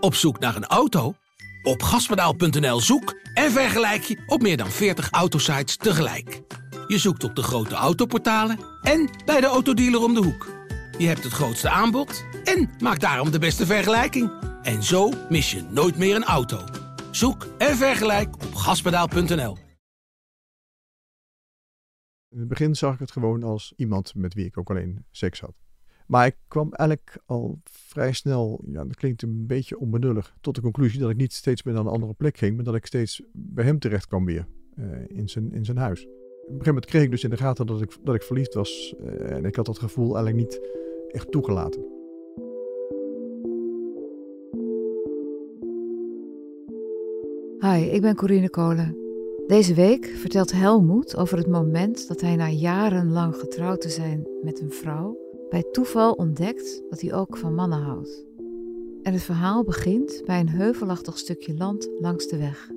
Op zoek naar een auto? Op gaspedaal.nl zoek en vergelijk je op meer dan 40 autosites tegelijk. Je zoekt op de grote autoportalen en bij de autodealer om de hoek. Je hebt het grootste aanbod en maakt daarom de beste vergelijking. En zo mis je nooit meer een auto. Zoek en vergelijk op gaspedaal.nl. In het begin zag ik het gewoon als iemand met wie ik ook alleen seks had. Maar ik kwam eigenlijk al vrij snel, ja, dat klinkt een beetje onbenullig, tot de conclusie dat ik niet steeds meer naar een andere plek ging, maar dat ik steeds bij hem terecht kwam weer uh, in, zijn, in zijn huis. Op een gegeven moment kreeg ik dus in de gaten dat ik, dat ik verliefd was uh, en ik had dat gevoel eigenlijk niet echt toegelaten. Hi, ik ben Corine Kolen. Deze week vertelt Helmoet over het moment dat hij na jarenlang getrouwd te zijn met een vrouw bij toeval ontdekt dat hij ook van mannen houdt. En het verhaal begint bij een heuvelachtig stukje land langs de weg.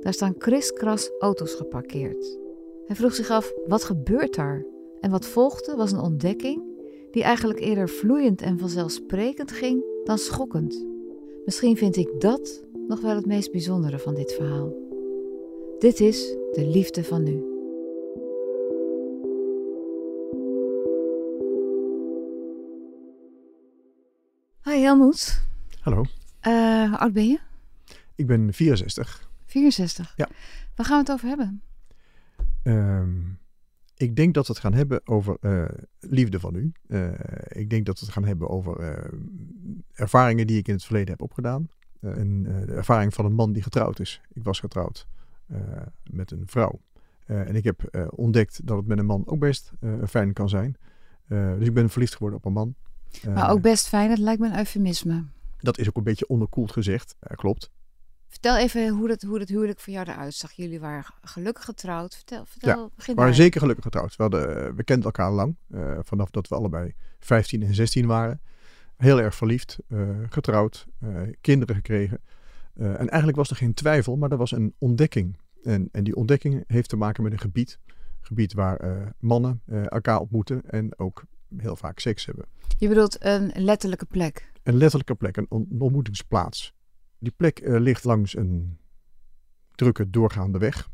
Daar staan kriskras auto's geparkeerd. Hij vroeg zich af, wat gebeurt daar? En wat volgde was een ontdekking die eigenlijk eerder vloeiend en vanzelfsprekend ging dan schokkend. Misschien vind ik dat nog wel het meest bijzondere van dit verhaal. Dit is de liefde van nu. Hi Helmoet. Hallo. Uh, hoe oud ben je? Ik ben 64. 64? Ja. Waar gaan we het over hebben? Um, ik denk dat we het gaan hebben over uh, liefde van u. Uh, ik denk dat we het gaan hebben over ervaringen die ik in het verleden heb opgedaan. en de ervaring van een man die getrouwd is. Ik was getrouwd met een vrouw. en ik heb ontdekt dat het met een man ook best fijn kan zijn. dus ik ben verliefd geworden op een man. Maar ook best fijn, het lijkt me een eufemisme. Dat is ook een beetje onderkoeld gezegd, klopt. Vertel even hoe het, hoe het huwelijk voor jou eruit zag. Jullie waren gelukkig getrouwd. Vertel, vertel ja, we waren zeker gelukkig getrouwd. We, hadden, we kenden elkaar lang, uh, vanaf dat we allebei 15 en 16 waren. Heel erg verliefd, uh, getrouwd, uh, kinderen gekregen. en eigenlijk was er geen twijfel, maar er was een ontdekking. En, en die ontdekking heeft te maken met een gebied. Gebied waar mannen elkaar ontmoeten en ook heel vaak seks hebben. Je bedoelt een letterlijke plek? Een letterlijke plek, een, ontmoetingsplaats. Die plek uh, ligt langs een drukke doorgaande weg.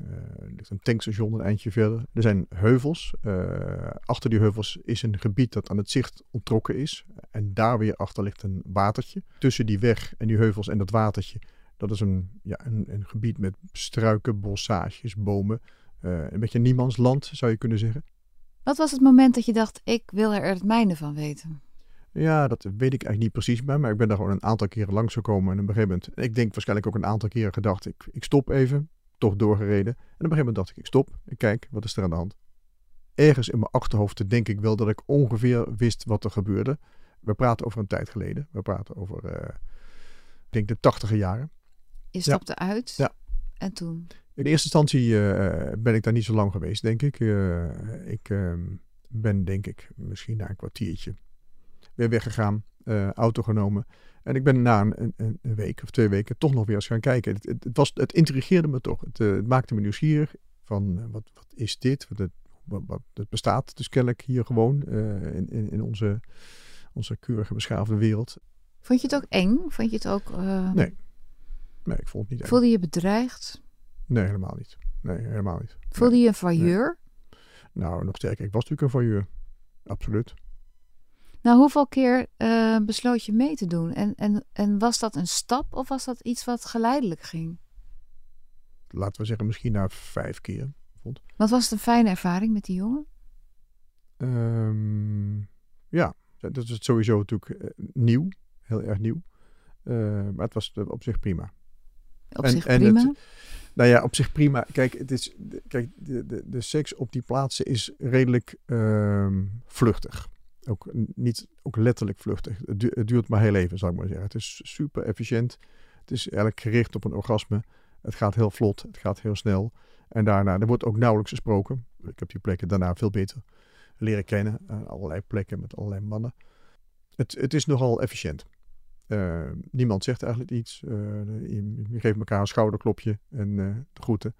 Uh, er ligt een tankstation een eindje verder. Er zijn heuvels. Uh, achter die heuvels is een gebied dat aan het zicht onttrokken is. En daar weer achter ligt een watertje. Tussen die weg en die heuvels en dat watertje, dat is een, ja, een, een gebied met struiken, bossages, bomen. een beetje niemandsland zou je kunnen zeggen. Wat was het moment dat je dacht, ik wil er het mijne van weten? Ja, dat weet ik eigenlijk niet precies bij, maar ik ben daar gewoon een aantal keren langs gekomen. En op een gegeven moment, ik denk waarschijnlijk ook een aantal keren gedacht, ik, ik stop even, toch doorgereden. En op een gegeven moment dacht ik, ik stop, ik kijk, wat is er aan de hand? Ergens in mijn achterhoofd denk ik wel dat ik ongeveer wist wat er gebeurde. We praten over een tijd geleden. We praten over, uh, ik denk de tachtige jaren. Je stapte ja. uit? Ja. En toen? In eerste instantie uh, ben ik daar niet zo lang geweest, denk ik. Uh, ik uh, ben, denk ik, misschien na een kwartiertje weer weggegaan, auto genomen. En ik ben na een, een, een, week of twee weken toch nog weer eens gaan kijken. Het, het, het was, het intrigeerde me toch. Het, het maakte me nieuwsgierig van wat, wat is dit? Wat het, wat, wat, het bestaat dus kennelijk hier gewoon in, in, in, onze, onze keurige beschaafde wereld. Vond je het ook eng? Vond je het ook... Nee. Nee, ik vond het niet. Voelde je bedreigd? Nee, helemaal niet. Nee, helemaal niet. Voelde je een failleur? Nee. Nou, nog sterker. Ik was natuurlijk een failleur. Absoluut. Nou, hoeveel keer uh, besloot je mee te doen? En, en, en was dat een stap of was dat iets wat geleidelijk ging? Laten we zeggen, misschien na vijf keer. Vond. Wat was het een fijne ervaring met die jongen? Um, ja, dat is sowieso natuurlijk uh, nieuw. Heel erg nieuw. Uh, maar het was op zich prima. Op en, zich prima? Het, nou ja, op zich prima. Kijk, het is, kijk de, de, de seks op die plaatsen is redelijk uh, vluchtig. Ook niet ook letterlijk vluchtig. Het, du het, duurt maar heel even, zou ik maar zeggen. Het is super efficiënt. Het is eigenlijk gericht op een orgasme. Het gaat heel vlot, het gaat heel snel. En daarna, er wordt ook nauwelijks gesproken. Ik heb die plekken daarna veel beter leren kennen. Allerlei plekken met allerlei mannen. Het, het is nogal efficiënt. Uh, niemand zegt eigenlijk iets. Uh, je, geeft elkaar een schouderklopje en uh, de groeten.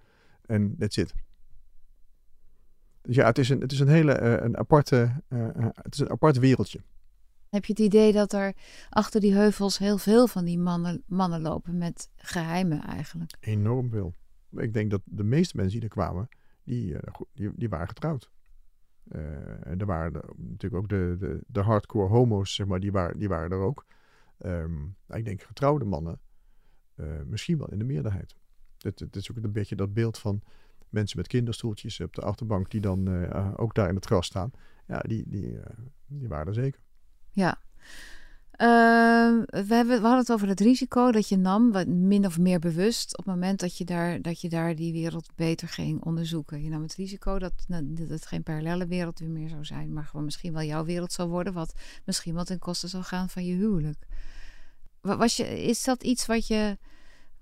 En that's it. Dus ja, het is een, het is een hele een aparte, het is een apart wereldje. Heb je het idee dat er achter die heuvels heel veel van die mannen, mannen lopen met geheimen eigenlijk? Enorm veel. Ik denk dat de meeste mensen die er kwamen, die, eh, die, die waren getrouwd. Eh, en er waren natuurlijk ook de, de, de hardcore homo's, zeg maar, die waren, die waren er ook. Ehm, nou, ik denk getrouwde mannen, eh, misschien wel in de meerderheid. Het, is ook een beetje dat beeld van mensen met kinderstoeltjes op de achterbank, die dan eh, ook daar in het gras staan. Ja, die, die, eh, die waren er zeker. Ja. Ehm, we, hebben, we hadden het over het risico dat je nam, wat min of meer bewust, op het moment dat je daar, dat je daar die wereld beter ging onderzoeken. Je nam het risico dat, dat het geen parallele wereld meer zou zijn, maar gewoon misschien wel jouw wereld zou worden, wat misschien wel ten koste zou gaan van je huwelijk. Wa- Was je, is dat iets wat je,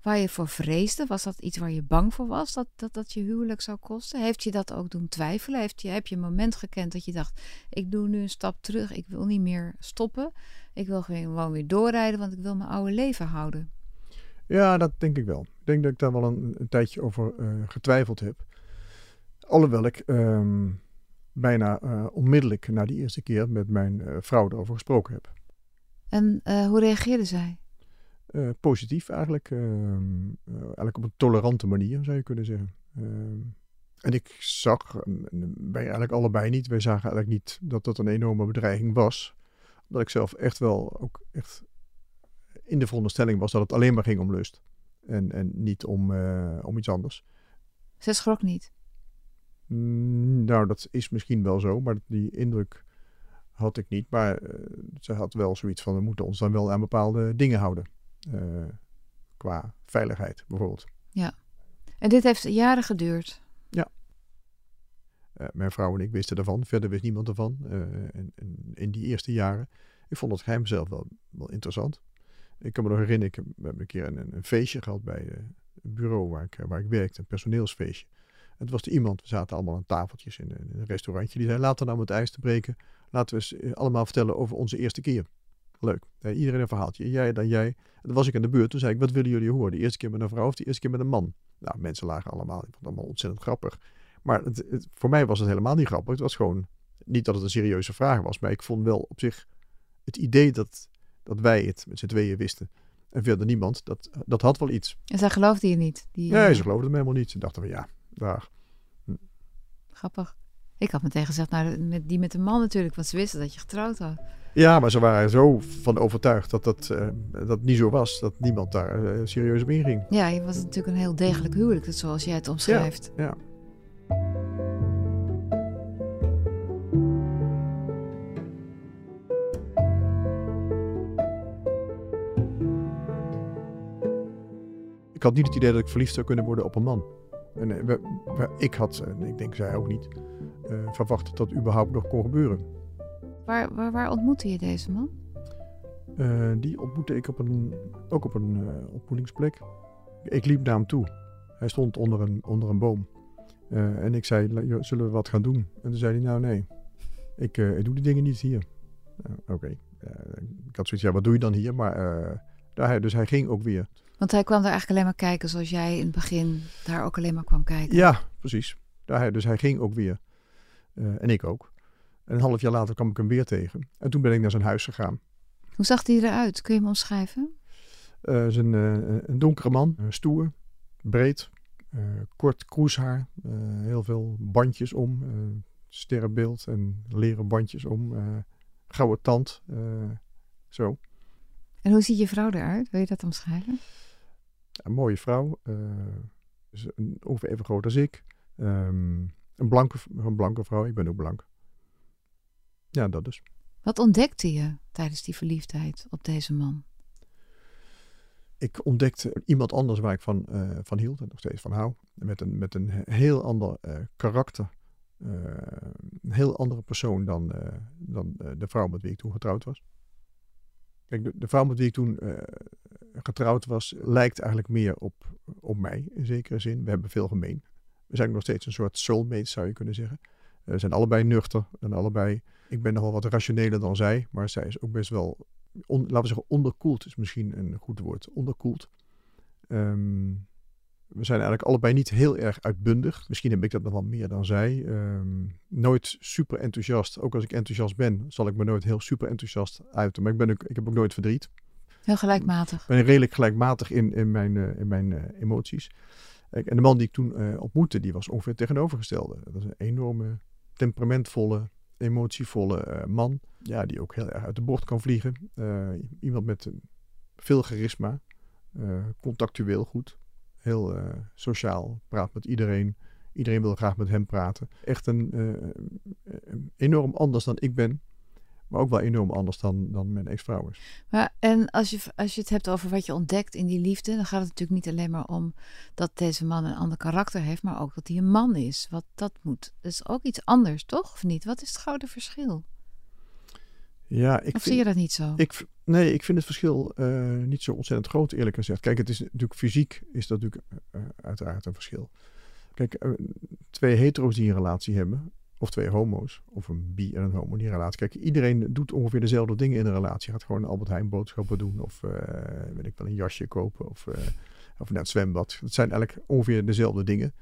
waar je voor vreesde? Was dat iets waar je bang voor was, dat dat, dat je huwelijk zou kosten? Heeft je dat ook doen twijfelen? Heeft je, heb je een moment gekend dat je dacht, ik doe nu een stap terug, ik wil niet meer stoppen? Ik wil gewoon weer doorrijden, want ik wil mijn oude leven houden. Ja, dat denk ik wel. Ik denk dat ik daar wel een, een tijdje over eh, getwijfeld heb. Alhoewel ik ehm, bijna eh, onmiddellijk na die eerste keer met mijn eh, vrouw erover gesproken heb. En eh, hoe reageerde zij? Eh, positief eigenlijk. ehm, eh, eigenlijk op een tolerante manier zou je kunnen zeggen. Ehm, en ik zag, wij eigenlijk allebei niet, wij zagen eigenlijk niet dat dat een enorme bedreiging was. Omdat ik zelf echt wel ook echt in de veronderstelling was dat het alleen maar ging om lust. En, en niet om, om iets anders. Zij schrok niet. Mm, Nou, dat is misschien wel zo, maar die indruk had ik niet. Maar eh, ze had wel zoiets van, we moeten ons dan wel aan bepaalde dingen houden. Eh, qua veiligheid bijvoorbeeld. En dit heeft jaren geduurd. Eh, mijn vrouw en ik wisten ervan, verder wist niemand ervan. En, en in die eerste jaren, ik vond het geheim zelf wel, wel interessant. Ik kan me nog herinneren, ik heb, we hebben een keer een, een feestje gehad bij het bureau waar ik, waar ik werkte, een personeelsfeestje. Het was er iemand, we zaten allemaal aan tafeltjes in, een- in een restaurantje, die zei, laten we nou om het ijs te breken, laten we eens eh, allemaal vertellen over onze eerste keer. Leuk. Eh, iedereen een verhaaltje. Jij, dan jij. En dan was ik aan de beurt. Toen zei ik, wat willen jullie horen? De eerste keer met een vrouw of de eerste keer met een man? Nou, mensen lagen allemaal. Ik vond het allemaal ontzettend grappig. Maar het, het- voor mij was het helemaal niet grappig. Het was gewoon, niet dat het een serieuze vraag was. Maar ik vond wel op zich het idee dat, dat wij het met z'n tweeën wisten. En verder niemand. Dat, dat had wel iets. En zij geloofde je niet. Die, Nee, eh, ze geloofden me helemaal niet. Ze dachten van ja, daar. Grappig. Ik had meteen gezegd, nou, met, die met de man natuurlijk, want ze wisten dat je getrouwd had. Ja, maar ze waren zo van overtuigd dat dat, eh, dat niet zo was. Dat niemand daar eh, serieus op inging. Ja, je was natuurlijk een heel degelijk huwelijk, dat zoals jij het omschrijft. Ja. Ik had niet het idee dat ik verliefd zou kunnen worden op een man. En eh, we- we- ik had, en ik denk zij ook niet, eh, verwacht dat dat überhaupt nog kon gebeuren. Waar, waar, waar ontmoette je deze man? Eh, die ontmoette ik op een, ook op een eh, ontmoetingsplek. Ik liep naar hem toe. Hij stond onder een, onder een boom. Eh, en ik zei, "La- joh, zullen we wat gaan doen? En toen zei hij, nou nee, ik, eh, ik doe die dingen niet hier. Eh, Oké, Eh, ik had zoiets, ja, wat doe je dan hier? Maar, eh, daar, hij- dus hij ging ook weer. Want hij kwam daar eigenlijk alleen maar kijken zoals jij in het begin daar ook alleen maar kwam kijken. Ja, precies. Daar, hij- dus hij ging ook weer. Eh, en ik ook. En een half jaar later kwam ik hem weer tegen. En toen ben ik naar zijn huis gegaan. Hoe zag hij eruit? Kun je hem omschrijven? Is een, eh, een donkere man, stoer, breed, kort kroeshaar, heel veel bandjes om, sterrenbeeld en leren bandjes om, gouden tand, zo. En hoe ziet je vrouw eruit? Wil je dat omschrijven? Een mooie vrouw, eh, is een, ongeveer even groot als ik. Ehm, een, blanke, een blanke vrouw, ik ben ook blank. Ja, dat dus. Wat ontdekte je tijdens die verliefdheid op deze man? ik ontdekte iemand anders waar ik van, eh, van hield en nog steeds van hou. Met een, met een heel ander eh, karakter. Eh, een heel andere persoon dan, eh, dan eh, de vrouw met wie ik toen getrouwd was. Kijk, de, de vrouw met wie ik toen eh, getrouwd was, lijkt eigenlijk meer op, op mij in zekere zin. We hebben veel gemeen. We zijn nog steeds een soort soulmates, zou je kunnen zeggen. Eh, We zijn allebei nuchter en allebei. Ik ben nogal wat rationeler dan zij, maar zij is ook best wel laten we zeggen, onderkoeld is misschien een goed woord. Onderkoeld. Ehm, We zijn eigenlijk allebei niet heel erg uitbundig. Misschien heb ik dat nog wel meer dan zij. Ehm, nooit super enthousiast. Ook als ik enthousiast ben, zal ik me nooit heel super enthousiast uiten. Maar ik, ben ik heb ook nooit verdriet. Heel gelijkmatig. Ik ben redelijk gelijkmatig in, in mijn, uh, in mijn uh, emoties. En de man die ik toen uh, ontmoette, die was ongeveer tegenovergestelde. Dat was een enorme, temperamentvolle, emotievolle man. Ja, die ook heel erg uit de bocht kan vliegen. iemand met veel charisma. contactueel goed heel sociaal, praat met iedereen. Iedereen wil graag met hem praten. Echt een enorm anders dan ik ben. Maar ook wel enorm anders dan, dan mijn ex-vrouw is. Maar, en als je, als je het hebt over wat je ontdekt in die liefde, dan gaat het natuurlijk niet alleen maar om dat deze man een ander karakter heeft, maar ook dat hij een man is. Wat dat moet. Dat is ook iets anders, toch? Of niet? Wat is het gouden verschil? Ja, ik of vind, zie je dat niet zo? Ik, nee, ik vind het verschil uh, niet zo ontzettend groot, eerlijk gezegd. Kijk, het is natuurlijk fysiek is dat natuurlijk uh, uiteraard een verschil. Kijk, uh, twee hetero's die een relatie hebben, of twee homo's, of een bi en een homo die een relatie. Kijk, iedereen doet ongeveer dezelfde dingen in een relatie. Gaat gewoon Albert Heijn boodschappen doen, of weet ik wel, een jasje kopen, of, of naar het zwembad. Het zijn eigenlijk ongeveer dezelfde dingen.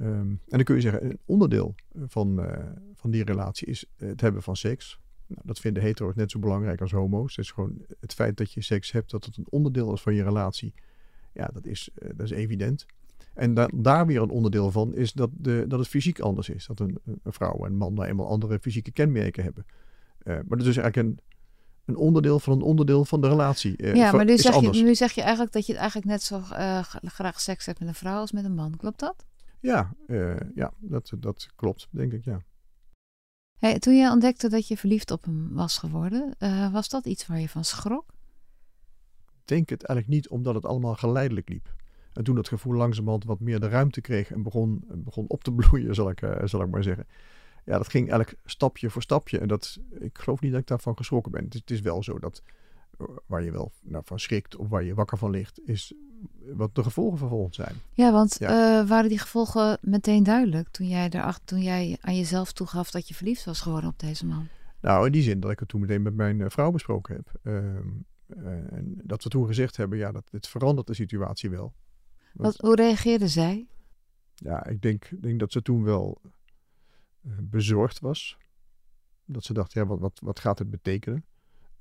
Um, en dan kun je zeggen, een onderdeel van, van die relatie is het hebben van seks nou, dat vinden hetero's net zo belangrijk als homo's. Het is gewoon het feit dat je seks hebt, dat het een onderdeel is van je relatie. Ja, dat is, dat is evident. En da daar weer een onderdeel van is dat, de, dat het fysiek anders is. Dat een, een vrouw en een man nou eenmaal andere fysieke kenmerken hebben. Uh, maar dat is eigenlijk een, een onderdeel van een onderdeel van de relatie. Uh, ja, maar nu zeg, je, nu zeg je eigenlijk dat je eigenlijk net zo graag seks hebt met een vrouw als met een man. Klopt dat? Ja, ja dat, dat klopt, denk ik, ja. Hey, toen jij ontdekte dat je verliefd op hem was geworden, was dat iets waar je van schrok? Ik denk het eigenlijk niet, omdat het allemaal geleidelijk liep. En toen dat gevoel langzamerhand wat meer de ruimte kreeg en begon, begon op te bloeien, zal ik, uh, zal ik maar zeggen. Ja, dat ging eigenlijk stapje voor stapje. En dat, ik geloof niet dat ik daarvan geschrokken ben. Het is, het is wel zo dat waar je wel nou, van schrikt of waar je wakker van ligt, is wat de gevolgen vervolgens zijn. Ja, want ja. Uh, waren die gevolgen meteen duidelijk toen jij, erachter, toen jij aan jezelf toegaf dat je verliefd was geworden op deze man? Nou, in die zin dat ik het toen meteen met mijn vrouw besproken heb. Uh, en dat we toen gezegd hebben, ja, dat dit verandert de situatie wel. Wat, hoe reageerde zij? Ja, ik denk, denk dat ze toen wel bezorgd was. Dat ze dacht, ja, wat, wat, wat gaat het betekenen?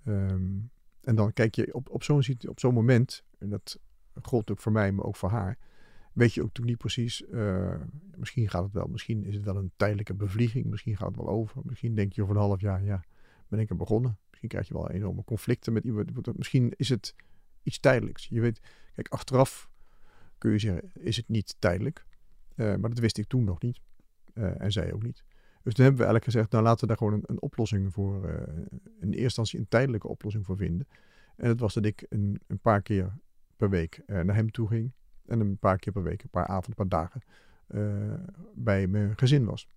Um, en dan kijk je op, op zo'n op zo'n moment, en dat gold ook voor mij, maar ook voor haar, weet je ook natuurlijk niet precies, uh, misschien gaat het wel, misschien is het wel een tijdelijke bevlieging, misschien gaat het wel over, misschien denk je over een half jaar, ja, ben ik er begonnen. Misschien krijg je wel enorme conflicten met iemand, misschien is het iets tijdelijks. Je weet, kijk, achteraf kun je zeggen, is het niet tijdelijk, uh, maar dat wist ik toen nog niet uh, en zij ook niet. Dus toen hebben we eigenlijk gezegd, nou laten we daar gewoon een, een oplossing voor, uh, in eerste instantie een tijdelijke oplossing voor vinden. En dat was dat ik een, een paar keer per week naar hem toe ging. En een paar keer per week, een paar avonden, een paar dagen bij mijn gezin was.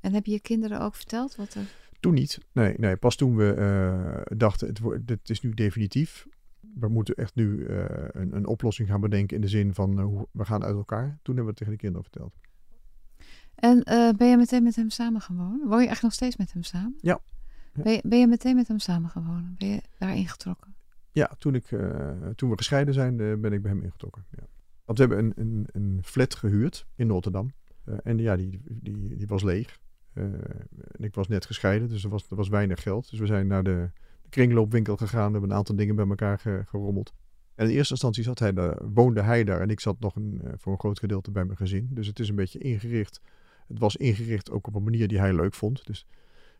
En heb je je kinderen ook verteld wat er... Toen niet. Nee, nee pas toen we dachten, het, dit is nu definitief. We moeten echt nu een, een, oplossing gaan bedenken in de zin van, hoe, we gaan uit elkaar. Toen hebben we het tegen de kinderen verteld. En uh, ben je meteen met hem samen wonen? Woon je echt nog steeds met hem samen? Ja. Ben, je, ben je meteen met hem samen wonen? Ben je daar ingetrokken? Ja, toen, ik, toen we gescheiden zijn, ben ik bij hem ingetrokken. Ja. Want we hebben een, een, een flat gehuurd in Rotterdam. en ja, die, die, die was leeg. en ik was net gescheiden, dus er was, er was weinig geld. Dus we zijn naar de kringloopwinkel gegaan. We hebben een aantal dingen bij elkaar ge, gerommeld. En in eerste instantie zat hij daar, woonde hij daar en ik zat nog een, voor een groot gedeelte bij mijn gezin. Dus het is een beetje ingericht het was ingericht ook op een manier die hij leuk vond. Dus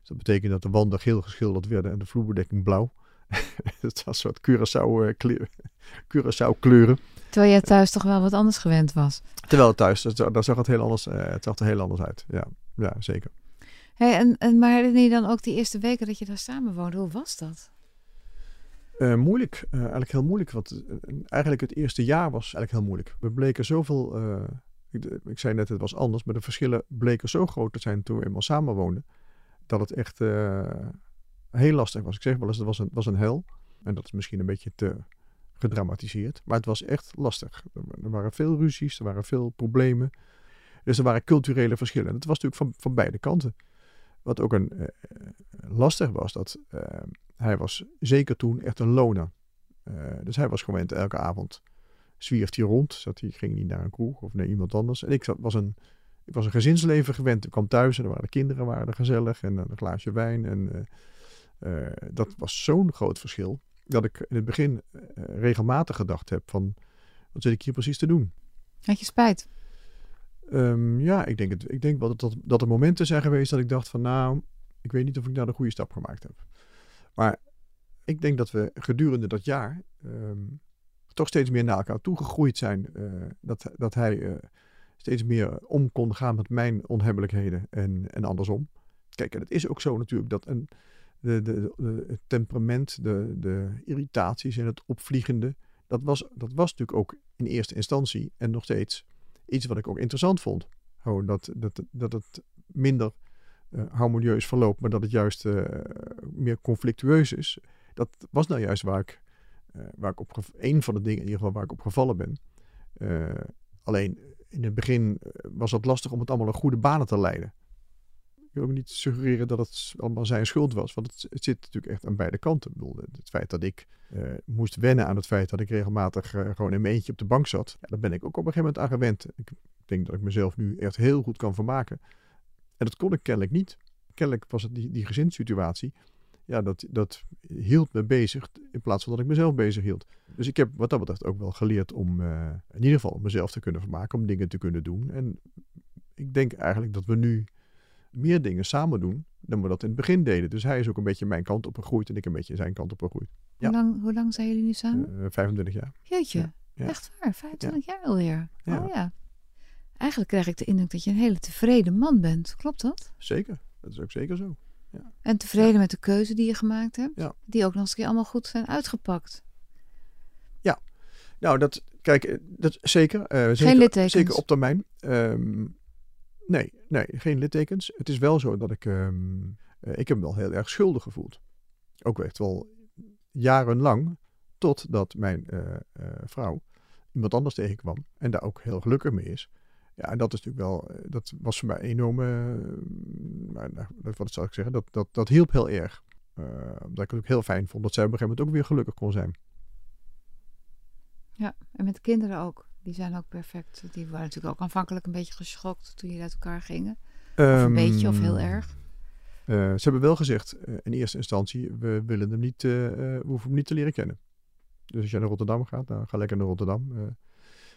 dat betekent dat de wanden geel geschilderd werden en de vloerbedekking blauw. het was een soort Curaçao, uh, kleur, Curaçao kleuren. Terwijl je thuis toch wel wat anders gewend was. Terwijl thuis, daar zag het heel anders, uh, het zag er heel anders uit. Ja, ja zeker. Hey, en, en, maar herinner je dan ook die eerste weken dat je daar samen woonde? Hoe was dat? Uh, moeilijk, eigenlijk heel moeilijk. Want eigenlijk het eerste jaar was eigenlijk heel moeilijk. We bleken zoveel ik, ik, zei net, het was anders, maar de verschillen bleken zo groot te zijn toen we eenmaal samen woonden, dat het echt heel lastig was. Ik zeg wel eens, het was een, was een hel. En dat is misschien een beetje te gedramatiseerd, maar het was echt lastig. Er waren veel ruzies, er waren veel problemen. Dus er waren culturele verschillen. En dat was natuurlijk van, van beide kanten. Wat ook een, uh, lastig was, dat uh, hij was zeker toen echt een loner. dus hij was gewend elke avond zwierft hij rond. Zat hij, ging niet naar een kroeg of naar iemand anders. En ik zat, was een, ik was een gezinsleven gewend. Ik kwam thuis en er waren de kinderen waren gezellig en een glaasje wijn. En dat was zo'n groot verschil dat ik in het begin regelmatig gedacht heb van wat zit ik hier precies te doen? Had je spijt? Um, ja, ik denk, het, ik denk wel dat, dat er momenten zijn geweest dat ik dacht van nou, ik weet niet of ik nou de goede stap gemaakt heb. Maar ik denk dat we gedurende dat jaar um, toch steeds meer naar elkaar toegegroeid zijn. Uh, dat, dat hij uh, steeds meer om kon gaan met mijn onhebbelijkheden en, en andersom. Kijk, en het is ook zo natuurlijk dat een, de, de, het temperament, de, de irritaties en het opvliegende, dat was, dat was natuurlijk ook in eerste instantie en nog steeds iets wat ik ook interessant vond. Dat, dat, dat het minder uh, harmonieus verloopt, maar dat het juist uh, meer conflictueus is. Dat was nou juist waar ik, uh, waar ik op een van de dingen in ieder geval waar ik op gevallen ben. alleen in het begin was het lastig om het allemaal een goede banen te leiden. Ook niet suggereren dat het allemaal zijn schuld was, want het, zit natuurlijk echt aan beide kanten. Ik bedoel, het feit dat ik moest wennen aan het feit dat ik regelmatig gewoon in mijn eentje op de bank zat, ja, daar ben ik ook op een gegeven moment aan gewend. Ik denk dat ik mezelf nu echt heel goed kan vermaken. En dat kon ik kennelijk niet. Kennelijk was het die, die gezinssituatie. Ja, dat, dat hield me bezig in plaats van dat ik mezelf bezig hield. Dus ik heb wat dat betreft ook wel geleerd om uh, in ieder geval mezelf te kunnen vermaken, om dingen te kunnen doen. En ik denk eigenlijk dat we nu meer dingen samen doen dan we dat in het begin deden. Dus hij is ook een beetje mijn kant op gegroeid en ik een beetje zijn kant op gegroeid. Ja. Hoe, lang, hoe lang zijn jullie nu samen? Uh, 25 jaar. Jeetje, ja. echt waar, 25 jaar alweer. Oh ja. Eigenlijk krijg ik de indruk dat je een hele tevreden man bent. Klopt dat? Zeker, dat is ook zeker zo. Ja. En tevreden met de keuze die je gemaakt hebt? Die ook nog eens een keer allemaal goed zijn uitgepakt. Ja, nou dat, kijk, eh, dat zeker. Uh, zeker geen littekens? Zeker op termijn. Um, nee, nee, geen littekens. Het is wel zo dat ik, um, ik heb me wel heel erg schuldig gevoeld. Ook echt wel jarenlang, totdat mijn vrouw iemand anders tegenkwam en daar ook heel gelukkig mee is. Ja, en dat is natuurlijk wel, eh, dat was voor mij een enorme, uh, wat zou ik zeggen, dat, dat, dat hielp heel erg. Uh, omdat ik het ook heel fijn vond dat zij op een gegeven moment ook weer gelukkig kon zijn. Ja, en met kinderen ook. Die zijn ook perfect. Die waren natuurlijk ook aanvankelijk een beetje geschokt toen jullie uit elkaar gingen. Um, of een ehm, beetje of heel erg. Uh, ze hebben wel gezegd in eerste instantie, we willen hem niet, we hoeven hem niet te leren kennen. Dus als jij naar Rotterdam gaat, dan ga lekker naar Rotterdam.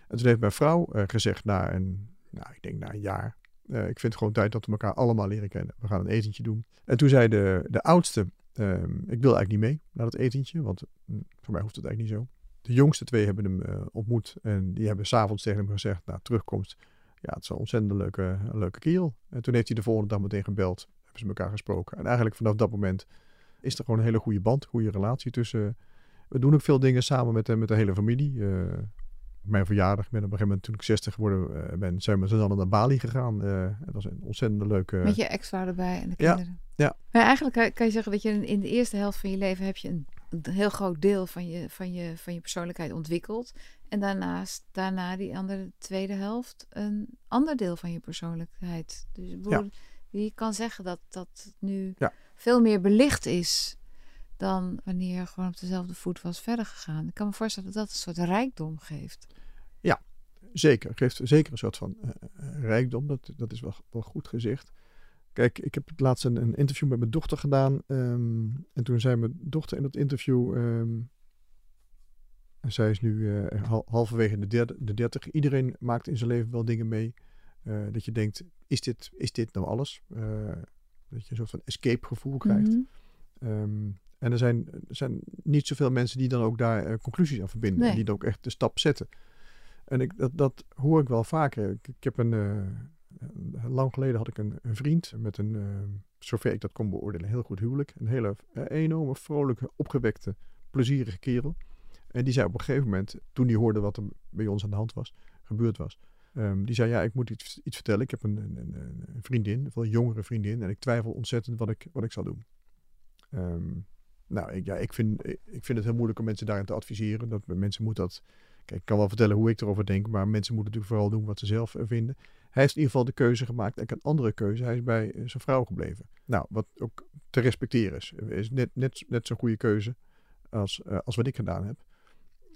en toen heeft mijn vrouw gezegd na een nou, ik denk na een jaar. Ik vind het gewoon tijd dat we elkaar allemaal leren kennen. We gaan een etentje doen. En toen zei de, de oudste, um, ik wil eigenlijk niet mee naar dat etentje, want mm, voor mij hoeft het eigenlijk niet zo. De jongste twee hebben hem uh, ontmoet en die hebben s'avonds tegen hem gezegd, na terugkomst, ja, het is een ontzettend leuke, een leuke kerel. En toen heeft hij de volgende dag meteen gebeld, hebben ze elkaar gesproken. En eigenlijk vanaf dat moment is er gewoon een hele goede band, goede relatie tussen. We doen ook veel dingen samen met, met de hele familie. Uh, mijn verjaardag, ik ben op een gegeven moment toen ik 60 geworden uh, ben, zijn we z'n allen naar Bali gegaan. Uh, dat was een ontzettend leuke... Met je ex-vrouw erbij en de kinderen. Ja. ja. Maar eigenlijk kan, je zeggen dat je in de eerste helft van je leven heb je een, een heel groot deel van je, van, je, van je persoonlijkheid ontwikkeld. En daarnaast, daarna die andere tweede helft, een ander deel van je persoonlijkheid. Dus bedoel, je kan zeggen dat dat nu ja. veel meer belicht is dan wanneer je gewoon op dezelfde voet was verder gegaan. Ik kan me voorstellen dat dat een soort rijkdom geeft. Ja, zeker. Geeft zeker een soort van uh, rijkdom. Dat, dat is wel, wel goed gezegd. Kijk, ik heb laatst een, een interview met mijn dochter gedaan. Um, en toen zei mijn dochter in dat interview. Um, en zij is nu uh, halverwege de, derde, de dertig. Iedereen maakt in zijn leven wel dingen mee. Uh, dat je denkt, is dit, is dit nou alles? dat je een soort van escape gevoel krijgt. Mm -hmm. um, en er zijn, er zijn niet zoveel mensen die dan ook daar conclusies aan verbinden. Nee. En die dan ook echt de stap zetten. En ik, dat, dat hoor ik wel vaker. Ik, ik heb een, lang geleden had ik een, een vriend met een, uh, zover ik dat kon beoordelen, heel goed huwelijk. Een hele enorme, vrolijke, opgewekte, plezierige kerel. En die zei op een gegeven moment, toen hij hoorde wat er bij ons aan de hand was, gebeurd was. Um, die zei, ja, ik moet iets, iets vertellen. Ik heb een, een, een, vriendin, een jongere vriendin. En ik twijfel ontzettend wat ik, wat ik zal doen. Um, nou, ik, ja, ik, vind, ik vind het heel moeilijk om mensen daarin te adviseren. Dat mensen moeten dat. Kijk, ik kan wel vertellen hoe ik erover denk, maar mensen moeten natuurlijk vooral doen wat ze zelf eh, vinden. Hij heeft in ieder geval de keuze gemaakt. En een andere keuze. Hij is bij eh, zijn vrouw gebleven. Nou, wat ook te respecteren is. Is net, net, net zo'n goede keuze als, uh, als wat ik gedaan heb.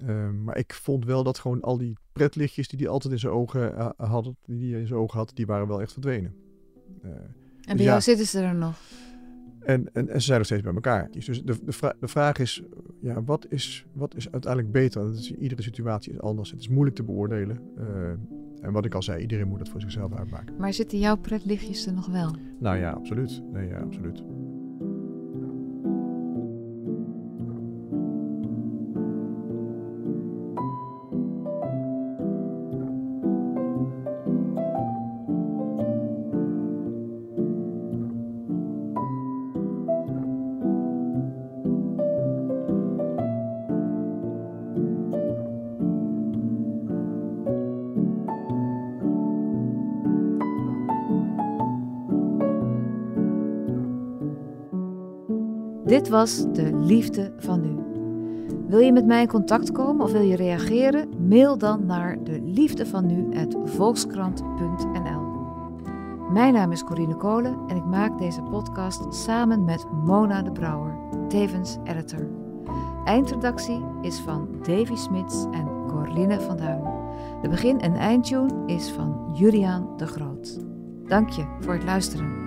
Um, maar ik vond wel dat gewoon al die pretlichtjes die hij altijd in zijn ogen uh, had, die hij in zijn ogen had, die waren wel echt verdwenen. En bij dus jou zitten ze er nog? En, en, en, ze zijn nog steeds bij elkaar. Dus de, de, vra de vraag is, ja, wat, is, wat is uiteindelijk beter? Dat is, iedere situatie is anders. Het is moeilijk te beoordelen. Uh, en wat ik al zei, iedereen moet het voor zichzelf uitmaken. Maar zitten jouw pretlichtjes er nog wel? Nou ja, absoluut. Nee, ja, absoluut. Dit was de liefde van nu. Wil je met mij in contact komen of wil je reageren? Mail dan naar de liefde van. Mijn naam is Corine Kolen en ik maak deze podcast samen met Mona de Brouwer, tevens editor. Eindredactie is van Davy Smits en Corline van Duin. De begin- en eindtune is van Juliaan de Groot. Dank je voor het luisteren.